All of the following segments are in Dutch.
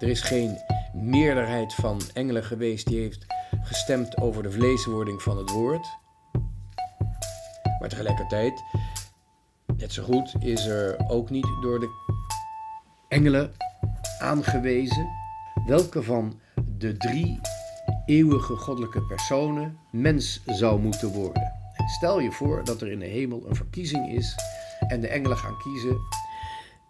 Er is geen meerderheid van engelen geweest die heeft gestemd over de vleeswording van het woord. Maar tegelijkertijd, net zo goed, is er ook niet door de engelen aangewezen welke van de drie eeuwige goddelijke personen mens zou moeten worden. Stel je voor dat er in de hemel een verkiezing is en de engelen gaan kiezen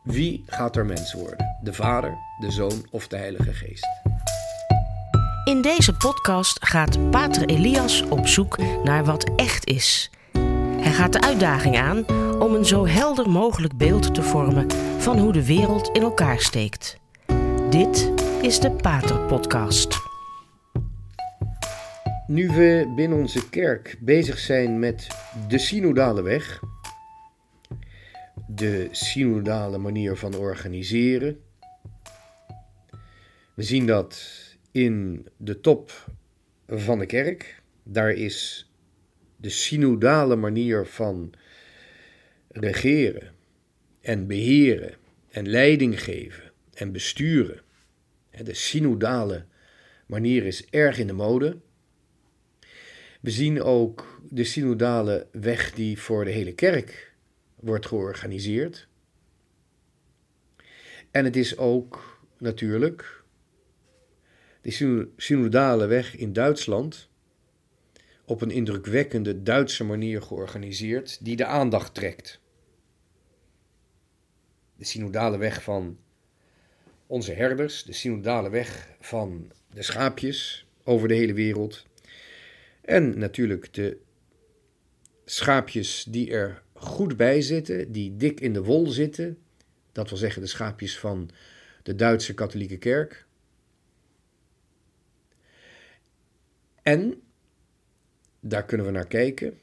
wie gaat er mens worden: de Vader, de Zoon of de Heilige Geest. In deze podcast gaat Pater Elias op zoek naar wat echt is. Hij gaat de uitdaging aan om een zo helder mogelijk beeld te vormen van hoe de wereld in elkaar steekt. Dit is de Pater Podcast. Nu we binnen onze kerk bezig zijn met de synodale weg, de synodale manier van organiseren. We zien dat in de top van de kerk. Daar is de synodale manier van regeren en beheren en leiding geven en besturen. De synodale manier is erg in de mode. We zien ook de synodale weg die voor de hele kerk wordt georganiseerd. En het is ook natuurlijk de synodale weg in Duitsland op een indrukwekkende Duitse manier georganiseerd die de aandacht trekt. De synodale weg van onze herders, de synodale weg van de schaapjes over de hele wereld en natuurlijk de schaapjes die er goed bij zitten, die dik in de wol zitten, dat wil zeggen de schaapjes van de Duitse katholieke kerk. En daar kunnen we naar kijken.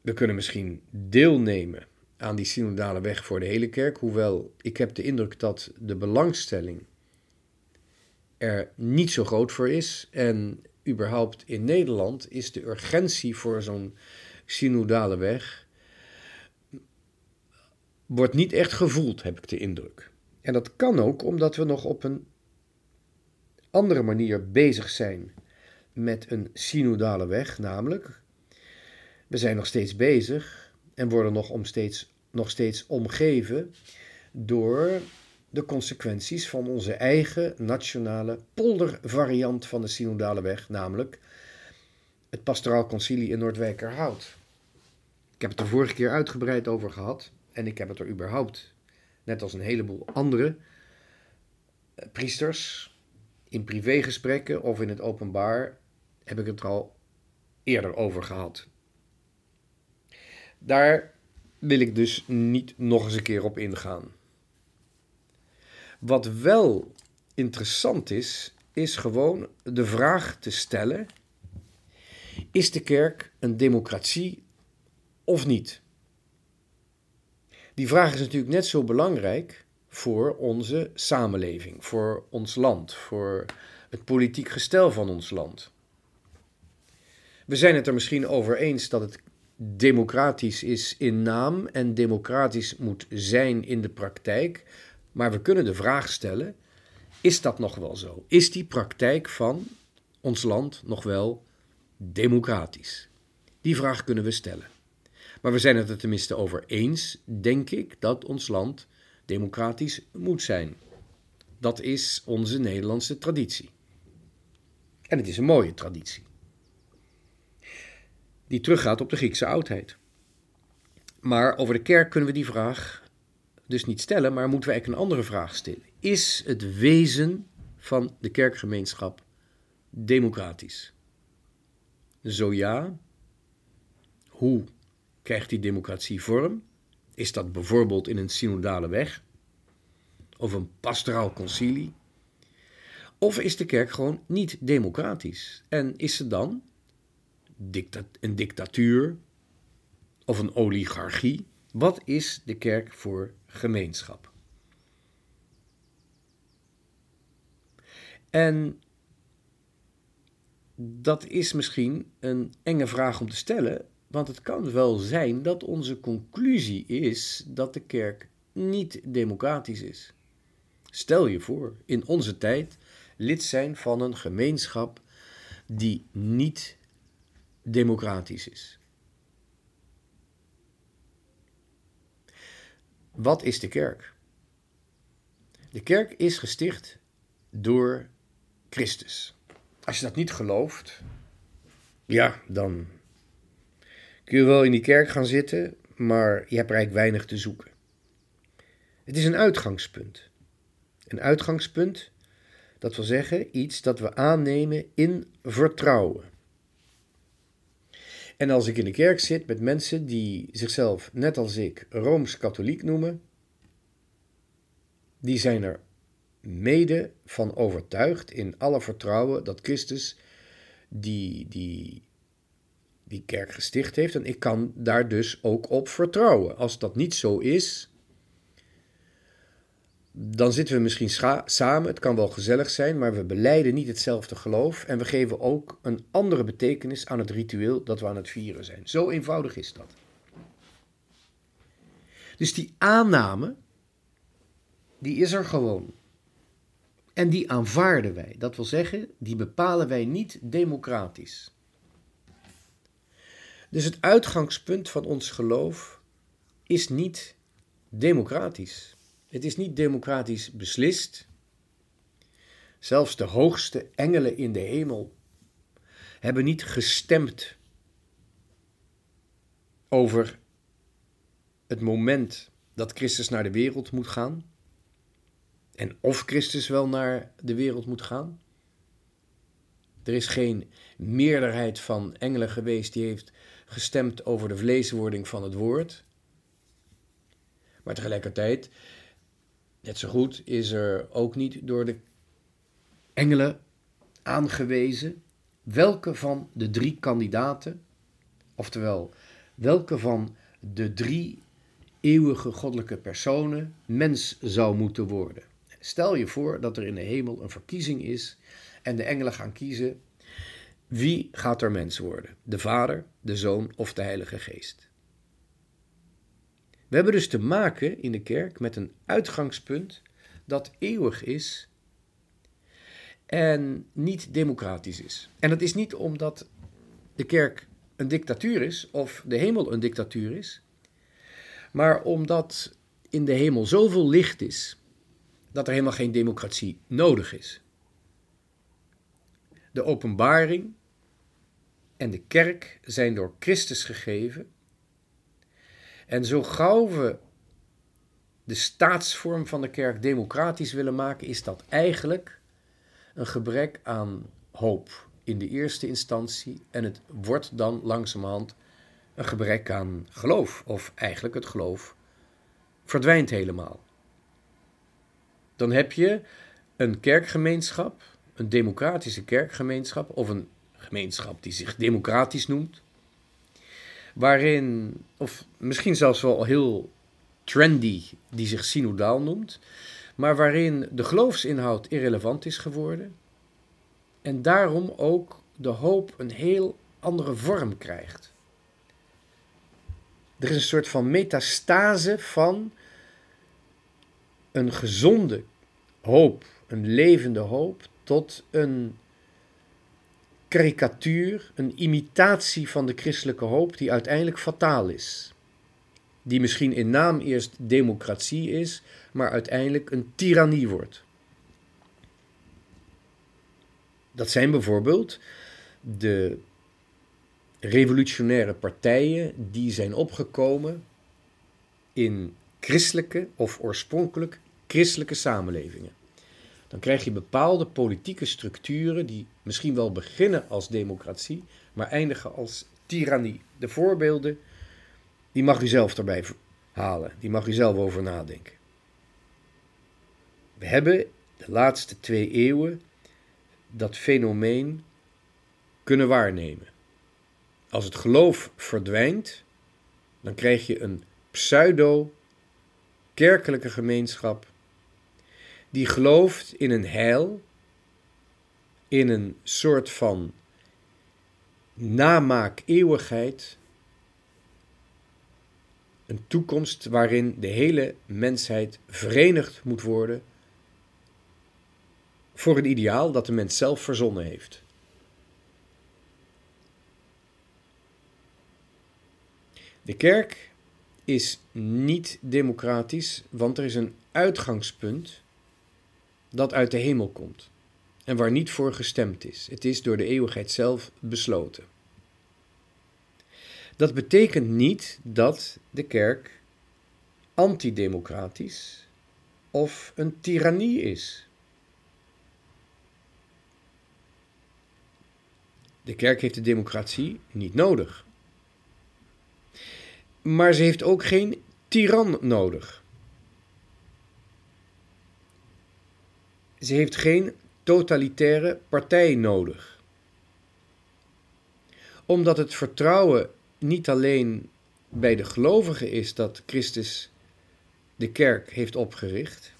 We kunnen misschien deelnemen aan die synodale weg voor de hele kerk, hoewel ik heb de indruk dat de belangstelling er niet zo groot voor is. En überhaupt in Nederland is de urgentie voor zo'n synodale weg wordt niet echt gevoeld, heb ik de indruk. En dat kan ook omdat we nog op een andere manier bezig zijn met een synodale weg, namelijk we zijn nog steeds bezig en worden nog, om steeds, nog steeds omgeven door de consequenties van onze eigen nationale poldervariant van de synodale weg, namelijk het pastoraal concilie in Noordwijkerhout. Ik heb het er vorige keer uitgebreid over gehad en ik heb het er überhaupt, net als een heleboel andere eh, priesters, in privégesprekken of in het openbaar, heb ik het er al eerder over gehad. Daar wil ik dus niet nog eens een keer op ingaan. Wat wel interessant is, is gewoon de vraag te stellen: is de kerk een democratie of niet? Die vraag is natuurlijk net zo belangrijk voor onze samenleving, voor ons land, voor het politiek gestel van ons land. We zijn het er misschien over eens dat het democratisch is in naam en democratisch moet zijn in de praktijk, maar we kunnen de vraag stellen: is dat nog wel zo? Is die praktijk van ons land nog wel democratisch? Die vraag kunnen we stellen. Maar we zijn het er tenminste over eens, denk ik, dat ons land democratisch moet zijn. Dat is onze Nederlandse traditie. En het is een mooie traditie. Die teruggaat op de Griekse oudheid. Maar over de kerk kunnen we die vraag dus niet stellen, maar moeten we eigenlijk een andere vraag stellen. Is het wezen van de kerkgemeenschap democratisch? Zo ja, hoe krijgt die democratie vorm? Is dat bijvoorbeeld in een synodale weg? Of een pastoraal concilie? Of is de kerk gewoon niet democratisch? En is ze dan een dictatuur of een oligarchie? Wat is de kerk voor gemeenschap? En dat is misschien een enge vraag om te stellen, want het kan wel zijn dat onze conclusie is dat de kerk niet democratisch is. Stel je voor, in onze tijd lid zijn van een gemeenschap die niet democratisch is. Wat is de kerk? De kerk is gesticht door Christus. Als je dat niet gelooft, ja, dan kun je wel in die kerk gaan zitten, maar je hebt er eigenlijk weinig te zoeken. Het is een uitgangspunt. Een uitgangspunt, dat wil zeggen iets dat we aannemen in vertrouwen. En als ik in de kerk zit met mensen die zichzelf, net als ik, rooms-katholiek noemen, die zijn er mede van overtuigd in alle vertrouwen dat Christus die, die, die kerk gesticht heeft. En ik kan daar dus ook op vertrouwen. Als dat niet zo is, dan zitten we misschien samen. Het kan wel gezellig zijn, maar we beleiden niet hetzelfde geloof. En we geven ook een andere betekenis aan het ritueel dat we aan het vieren zijn. Zo eenvoudig is dat. Dus die aanname, die is er gewoon. En die aanvaarden wij. Dat wil zeggen, die bepalen wij niet democratisch. Dus het uitgangspunt van ons geloof is niet democratisch. Het is niet democratisch beslist. Zelfs de hoogste engelen in de hemel hebben niet gestemd over het moment dat Christus naar de wereld moet gaan. En of Christus wel naar de wereld moet gaan. Er is geen meerderheid van engelen geweest die heeft gestemd over de vleeswording van het woord. Maar tegelijkertijd, net zo goed, is er ook niet door de engelen aangewezen welke van de drie kandidaten, oftewel welke van de drie eeuwige goddelijke personen mens zou moeten worden. Stel je voor dat er in de hemel een verkiezing is en de engelen gaan kiezen wie gaat er mens worden? De Vader, de Zoon of de Heilige Geest? We hebben dus te maken in de kerk met een uitgangspunt dat eeuwig is en niet democratisch is. En dat is niet omdat de kerk een dictatuur is of de hemel een dictatuur is, maar omdat in de hemel zoveel licht is dat er helemaal geen democratie nodig is. De openbaring en de kerk zijn door Christus gegeven. En zo gauw we de staatsvorm van de kerk democratisch willen maken, is dat eigenlijk een gebrek aan hoop in de eerste instantie. En het wordt dan langzamerhand een gebrek aan geloof, of eigenlijk het geloof verdwijnt helemaal. Dan heb je een kerkgemeenschap, een democratische kerkgemeenschap, of een gemeenschap die zich democratisch noemt. Waarin, of misschien zelfs wel heel trendy, die zich synodaal noemt. Maar waarin de geloofsinhoud irrelevant is geworden. En daarom ook de hoop een heel andere vorm krijgt. Er is een soort van metastase van een gezonde hoop, een levende hoop, tot een karikatuur, een imitatie van de christelijke hoop die uiteindelijk fataal is. Die misschien in naam eerst democratie is, maar uiteindelijk een tirannie wordt. Dat zijn bijvoorbeeld de revolutionaire partijen die zijn opgekomen in christelijke of oorspronkelijk christelijke samenlevingen dan krijg je bepaalde politieke structuren die misschien wel beginnen als democratie, maar eindigen als tirannie. De voorbeelden, die mag u zelf erbij halen, die mag u zelf over nadenken. We hebben de laatste twee eeuwen dat fenomeen kunnen waarnemen. Als het geloof verdwijnt, dan krijg je een pseudo-kerkelijke gemeenschap die gelooft in een heil, in een soort van namaak eeuwigheid, een toekomst waarin de hele mensheid verenigd moet worden voor een ideaal dat de mens zelf verzonnen heeft. De kerk is niet democratisch, want er is een uitgangspunt dat uit de hemel komt en waar niet voor gestemd is. Het is door de eeuwigheid zelf besloten. Dat betekent niet dat de kerk antidemocratisch of een tirannie is. De kerk heeft de democratie niet nodig. Maar ze heeft ook geen tiran nodig. Ze heeft geen totalitaire partij nodig. Omdat het vertrouwen niet alleen bij de gelovigen is dat Christus de kerk heeft opgericht,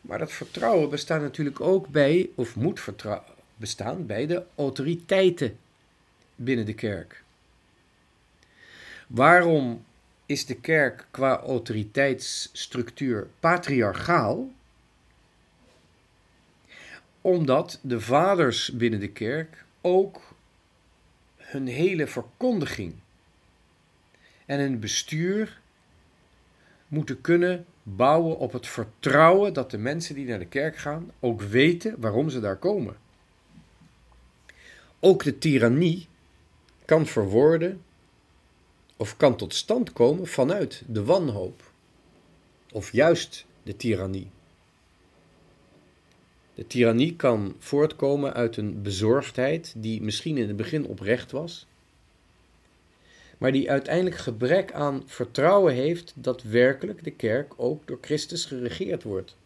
maar dat vertrouwen bestaat natuurlijk ook bij, of moet bestaan bij de autoriteiten binnen de kerk. Waarom is de kerk qua autoriteitsstructuur patriarchaal? Omdat de vaders binnen de kerk ook hun hele verkondiging en hun bestuur moeten kunnen bouwen op het vertrouwen dat de mensen die naar de kerk gaan ook weten waarom ze daar komen. Ook de tirannie kan verwoorden of kan tot stand komen vanuit de wanhoop of juist de tirannie. De tirannie kan voortkomen uit een bezorgdheid die misschien in het begin oprecht was, maar die uiteindelijk gebrek aan vertrouwen heeft dat werkelijk de kerk ook door Christus geregeerd wordt.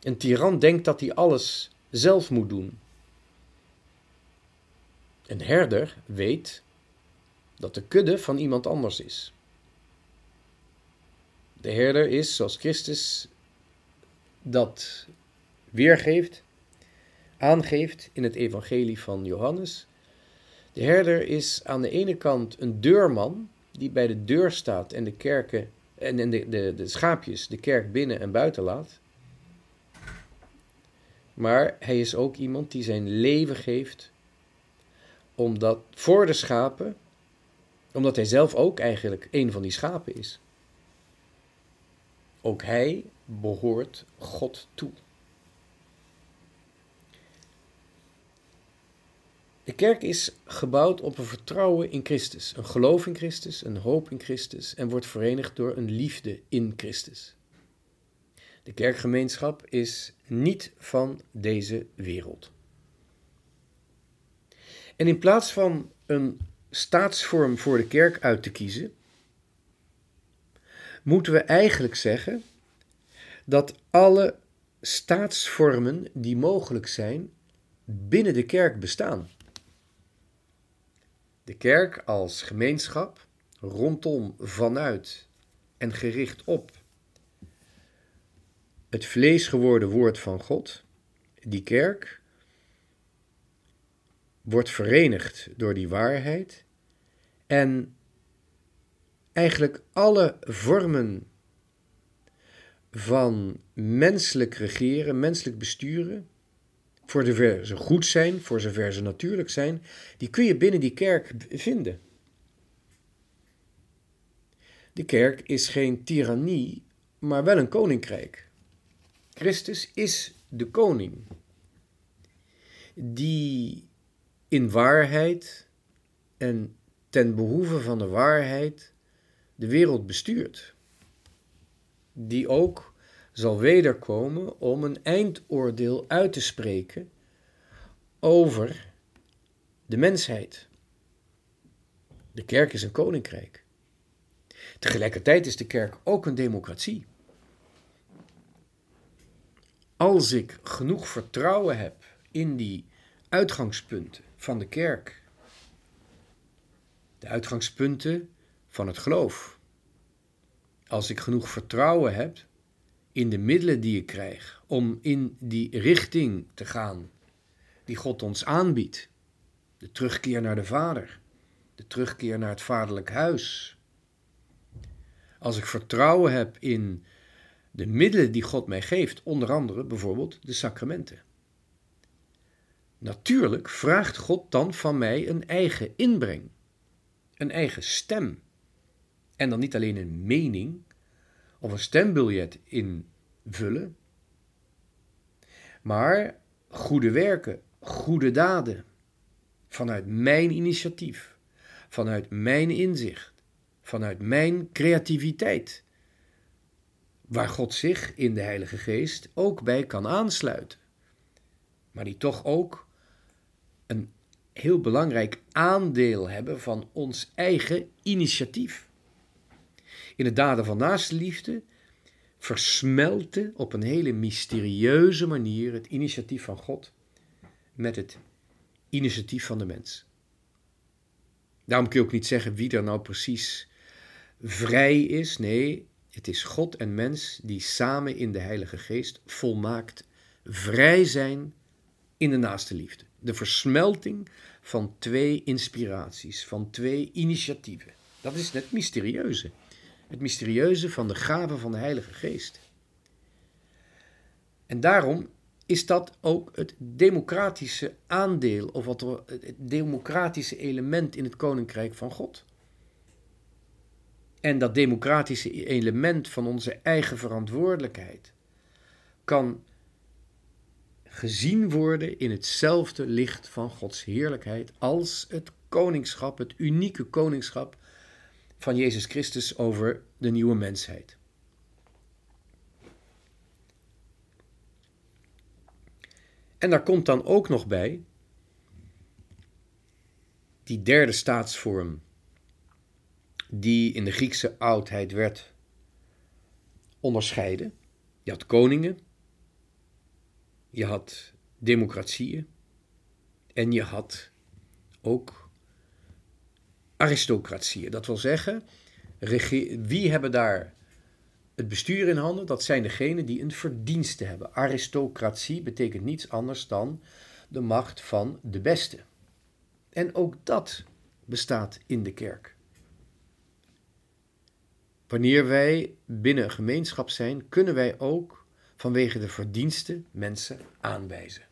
Een tiran denkt dat hij alles zelf moet doen. Een herder weet dat de kudde van iemand anders is. De herder is, zoals Christus dat weergeeft, aangeeft in het evangelie van Johannes. De herder is aan de ene kant een deurman die bij de deur staat en de kerken en, de, de, de schaapjes de kerk binnen en buiten laat. Maar hij is ook iemand die zijn leven geeft omdat voor de schapen, omdat hij zelf ook eigenlijk een van die schapen is. Ook hij behoort God toe. De kerk is gebouwd op een vertrouwen in Christus, een geloof in Christus, een hoop in Christus en wordt verenigd door een liefde in Christus. De kerkgemeenschap is niet van deze wereld. En in plaats van een staatsvorm voor de kerk uit te kiezen, moeten we eigenlijk zeggen dat alle staatsvormen die mogelijk zijn binnen de kerk bestaan. De kerk als gemeenschap rondom, vanuit en gericht op het vlees geworden woord van God, die kerk wordt verenigd door die waarheid en eigenlijk alle vormen van menselijk regeren, menselijk besturen, voor zover ze goed zijn, voor zover ze natuurlijk zijn, die kun je binnen die kerk vinden. De kerk is geen tirannie, maar wel een koninkrijk. Christus is de koning, die in waarheid en ten behoeve van de waarheid de wereld bestuurt. Die ook zal wederkomen om een eindoordeel uit te spreken over de mensheid. De kerk is een koninkrijk. Tegelijkertijd is de kerk ook een democratie. Als ik genoeg vertrouwen heb in die uitgangspunten van de kerk, de uitgangspunten van het geloof, als ik genoeg vertrouwen heb in de middelen die ik krijg om in die richting te gaan die God ons aanbiedt. De terugkeer naar de Vader, de terugkeer naar het vaderlijk huis. Als ik vertrouwen heb in de middelen die God mij geeft, onder andere bijvoorbeeld de sacramenten. Natuurlijk vraagt God dan van mij een eigen inbreng, een eigen stem. En dan niet alleen een mening of een stembiljet invullen, maar goede werken, goede daden, vanuit mijn initiatief, vanuit mijn inzicht, vanuit mijn creativiteit, waar God zich in de Heilige Geest ook bij kan aansluiten, maar die toch ook een heel belangrijk aandeel hebben van ons eigen initiatief. In het daden van naastenliefde versmelten op een hele mysterieuze manier het initiatief van God met het initiatief van de mens. Daarom kun je ook niet zeggen wie er nou precies vrij is. Nee, het is God en mens die samen in de Heilige Geest volmaakt vrij zijn in de naaste liefde. De versmelting van twee inspiraties, van twee initiatieven. Dat is het mysterieuze. Het mysterieuze van de gave van de Heilige Geest. En daarom is dat ook het democratische aandeel, of wat het democratische element in het koninkrijk van God. En dat democratische element van onze eigen verantwoordelijkheid kan gezien worden in hetzelfde licht van Gods heerlijkheid als het koningschap, het unieke koningschap van Jezus Christus over de nieuwe mensheid. En daar komt dan ook nog bij die derde staatsvorm, die in de Griekse oudheid werd onderscheiden. Je had koningen, je had democratieën en je had ook aristocratieën. Dat wil zeggen, wie hebben daar het bestuur in handen? Dat zijn degenen die een verdienste hebben. Aristocratie betekent niets anders dan de macht van de beste. En ook dat bestaat in de kerk. Wanneer wij binnen een gemeenschap zijn, kunnen wij ook vanwege de verdiensten mensen aanwijzen.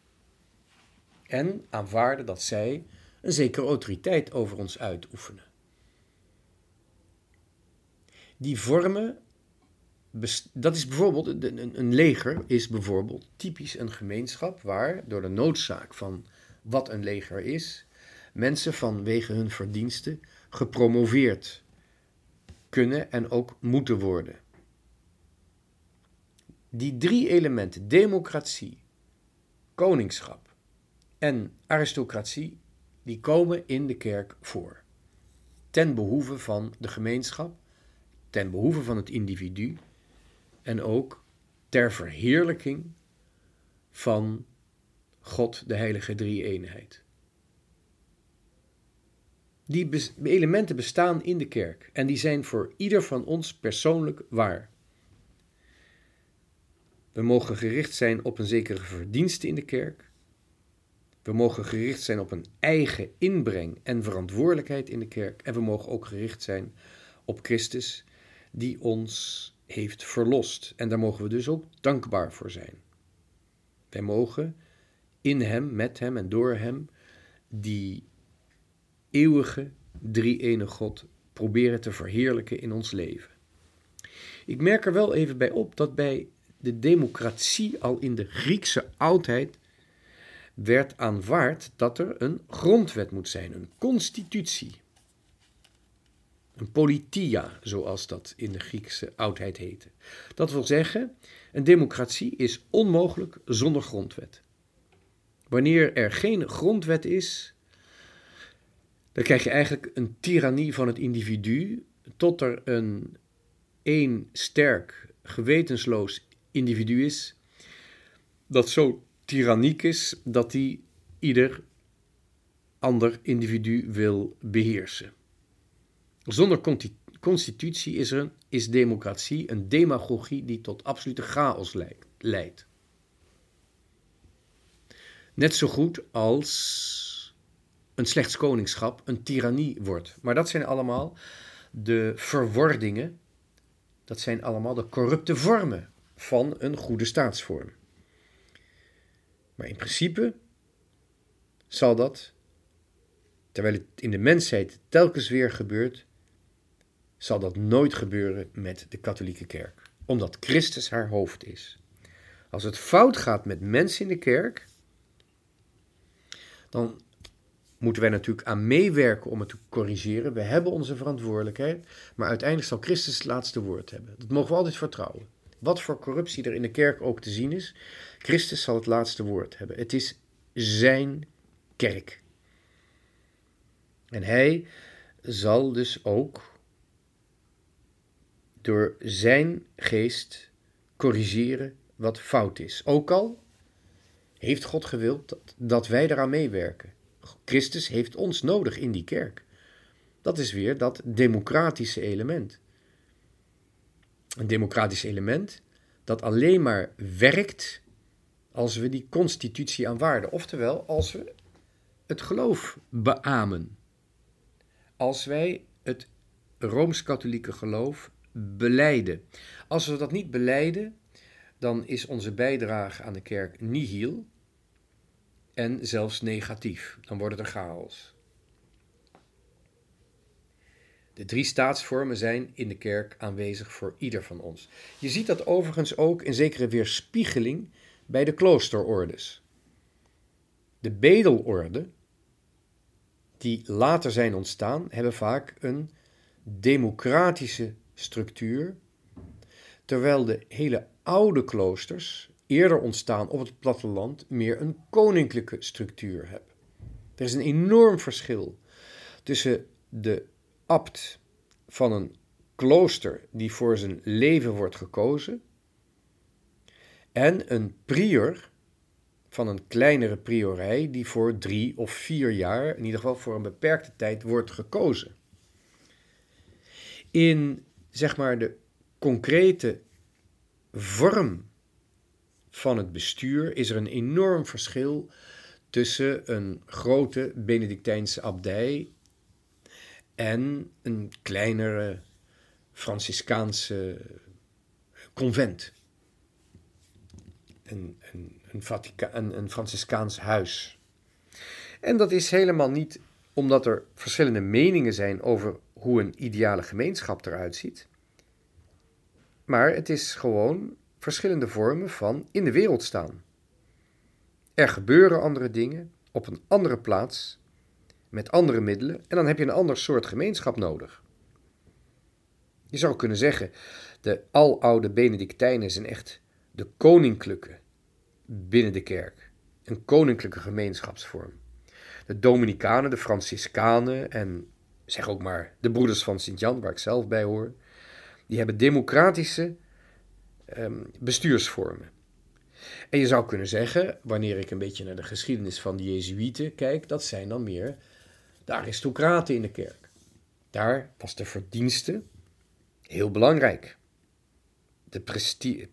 En aanvaarden dat zij een zekere autoriteit over ons uitoefenen. Die vormen, dat is bijvoorbeeld, een leger is bijvoorbeeld typisch een gemeenschap waar door de noodzaak van wat een leger is, mensen vanwege hun verdiensten gepromoveerd kunnen en ook moeten worden. Die drie elementen, democratie, koningschap en aristocratie, die komen in de kerk voor. Ten behoeve van de gemeenschap, ten behoeve van het individu en ook ter verheerlijking van God, de heilige drie-eenheid. Die elementen bestaan in de kerk en die zijn voor ieder van ons persoonlijk waar. We mogen gericht zijn op een zekere verdienste in de kerk. We mogen gericht zijn op een eigen inbreng en verantwoordelijkheid in de kerk. En we mogen ook gericht zijn op Christus, die ons heeft verlost. En daar mogen we dus ook dankbaar voor zijn. Wij mogen in Hem, met Hem en door Hem die eeuwige drie-ene God proberen te verheerlijken in ons leven. Ik merk er wel even bij op dat bij de democratie al in de Griekse oudheid werd aanvaard dat er een grondwet moet zijn, een constitutie. Een politia, zoals dat in de Griekse oudheid heette. Dat wil zeggen, een democratie is onmogelijk zonder grondwet. Wanneer er geen grondwet is, dan krijg je eigenlijk een tirannie van het individu, tot er een één sterk, gewetensloos individu is, dat zo tyranniek is dat hij ieder ander individu wil beheersen. Zonder constitutie is, er, is democratie een demagogie die tot absolute chaos leidt. Net zo goed als een slechts koningschap een tirannie wordt. Maar dat zijn allemaal de verwordingen, dat zijn allemaal de corrupte vormen van een goede staatsvorm. Maar in principe zal dat, terwijl het in de mensheid telkens weer gebeurt, zal dat nooit gebeuren met de katholieke kerk, omdat Christus haar hoofd is. Als het fout gaat met mensen in de kerk, dan moeten wij natuurlijk aan meewerken om het te corrigeren. We hebben onze verantwoordelijkheid, maar uiteindelijk zal Christus het laatste woord hebben. Dat mogen we altijd vertrouwen. Wat voor corruptie er in de kerk ook te zien is, Christus zal het laatste woord hebben. Het is zijn kerk. En hij zal dus ook door zijn geest corrigeren wat fout is. Ook al heeft God gewild dat, wij eraan meewerken. Christus heeft ons nodig in die kerk. Dat is weer dat democratische element. Een democratisch element dat alleen maar werkt als we die constitutie aanvaarden. Oftewel, als we het geloof beamen. Als wij het rooms-katholieke geloof beleiden. Als we dat niet beleiden, dan is onze bijdrage aan de kerk nihil en zelfs negatief. Dan wordt het een chaos. De drie staatsvormen zijn in de kerk aanwezig voor ieder van ons. Je ziet dat overigens ook in zekere weerspiegeling bij de kloosterordes. De bedelorde, die later zijn ontstaan, hebben vaak een democratische structuur, terwijl de hele oude kloosters, eerder ontstaan op het platteland, meer een koninklijke structuur hebben. Er is een enorm verschil tussen de abt van een klooster die voor zijn leven wordt gekozen en een prior van een kleinere priorij die voor drie of vier jaar, in ieder geval voor een beperkte tijd, wordt gekozen. In zeg maar de concrete vorm van het bestuur is er een enorm verschil tussen een grote Benedictijnse abdij en een kleinere Franciscaanse convent. Een, een, een, een Franciscaans huis. En dat is helemaal niet omdat er verschillende meningen zijn over hoe een ideale gemeenschap eruit ziet. Maar het is gewoon verschillende vormen van in de wereld staan. Er gebeuren andere dingen op een andere plaats, met andere middelen, en dan heb je een ander soort gemeenschap nodig. Je zou kunnen zeggen, de aloude Benedictijnen zijn echt de koninklijke binnen de kerk, een koninklijke gemeenschapsvorm. De Dominicanen, de Franciscanen en zeg ook maar de broeders van Sint-Jan, waar ik zelf bij hoor, die hebben democratische um, bestuursvormen. En je zou kunnen zeggen, wanneer ik een beetje naar de geschiedenis van de Jezuïeten kijk, dat zijn dan meer de aristocraten in de kerk. Daar was de verdienste heel belangrijk. De uh,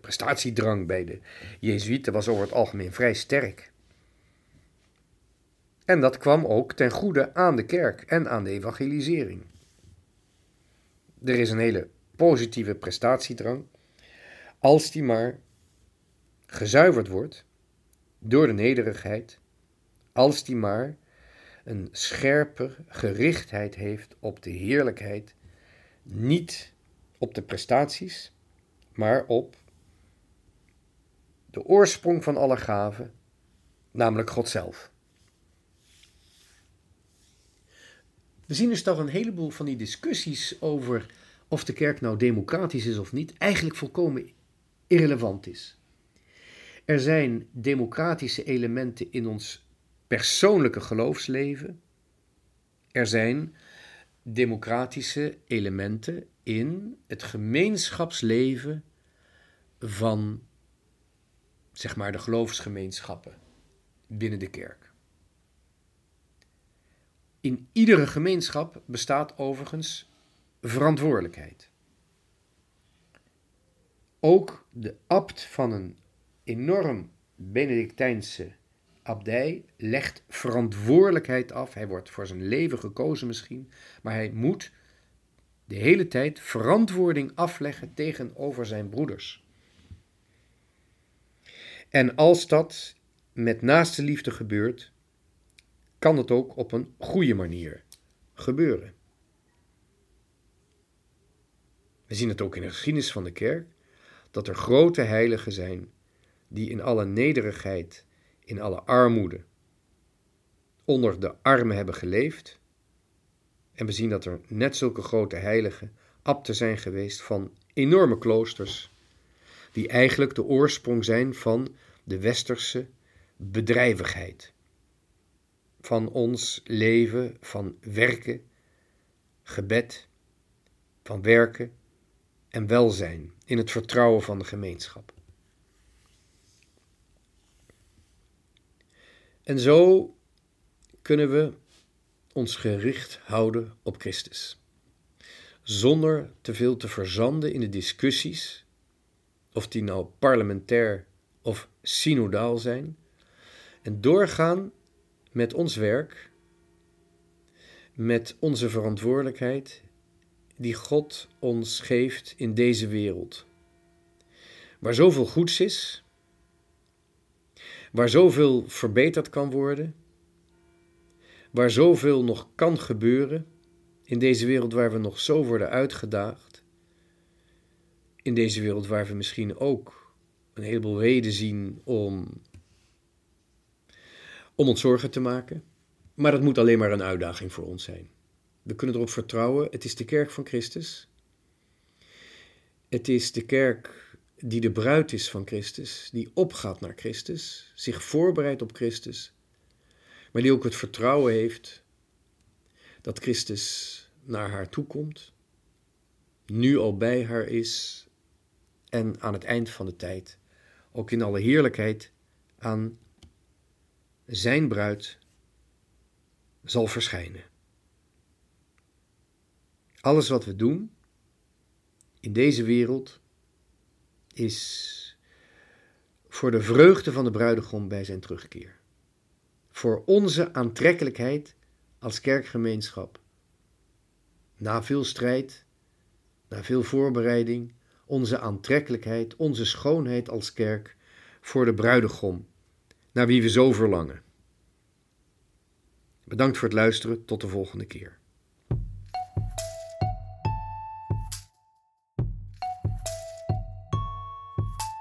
prestatiedrang bij de Jezuïeten was over het algemeen vrij sterk. En dat kwam ook ten goede aan de kerk en aan de evangelisering. Er is een hele positieve prestatiedrang, als die maar gezuiverd wordt door de nederigheid, als die maar een scherpe gerichtheid heeft op de heerlijkheid, niet op de prestaties, maar op de oorsprong van alle gaven, namelijk God zelf. We zien dus toch een heleboel van die discussies over of de kerk nou democratisch is of niet, eigenlijk volkomen irrelevant is. Er zijn democratische elementen in ons persoonlijke geloofsleven. Er zijn democratische elementen in het gemeenschapsleven van zeg maar de geloofsgemeenschappen binnen de kerk. In iedere gemeenschap bestaat overigens verantwoordelijkheid. Ook de abt van een enorm Benedictijnse abdij legt verantwoordelijkheid af. Hij wordt voor zijn leven gekozen misschien, maar hij moet de hele tijd verantwoording afleggen tegenover zijn broeders. En als dat met naaste liefde gebeurt, kan het ook op een goede manier gebeuren. We zien het ook in de geschiedenis van de kerk, dat er grote heiligen zijn die in alle nederigheid, in alle armoede, onder de armen hebben geleefd. En we zien dat er net zulke grote heiligen abten zijn geweest van enorme kloosters, die eigenlijk de oorsprong zijn van de westerse bedrijvigheid. Van ons leven, van werken, gebed, van werken en welzijn in het vertrouwen van de gemeenschap. En zo kunnen we ons gericht houden op Christus, zonder te veel te verzanden in de discussies, of die nou parlementair of synodaal zijn, en doorgaan met ons werk, met onze verantwoordelijkheid die God ons geeft in deze wereld. Waar zoveel goeds is, waar zoveel verbeterd kan worden, waar zoveel nog kan gebeuren, in deze wereld waar we nog zo worden uitgedaagd, in deze wereld waar we misschien ook een heleboel reden zien om, om ons zorgen te maken. Maar het moet alleen maar een uitdaging voor ons zijn. We kunnen erop vertrouwen, het is de kerk van Christus. Het is de kerk die de bruid is van Christus, die opgaat naar Christus, zich voorbereidt op Christus, maar die ook het vertrouwen heeft dat Christus naar haar toe komt, nu al bij haar is en aan het eind van de tijd ook in alle heerlijkheid aan zijn bruid zal verschijnen. Alles wat we doen in deze wereld is voor de vreugde van de bruidegom bij zijn terugkeer. Voor onze aantrekkelijkheid als kerkgemeenschap. Na veel strijd, na veel voorbereiding, onze aantrekkelijkheid, onze schoonheid als kerk voor de bruidegom, naar wie we zo verlangen. Bedankt voor het luisteren, tot de volgende keer.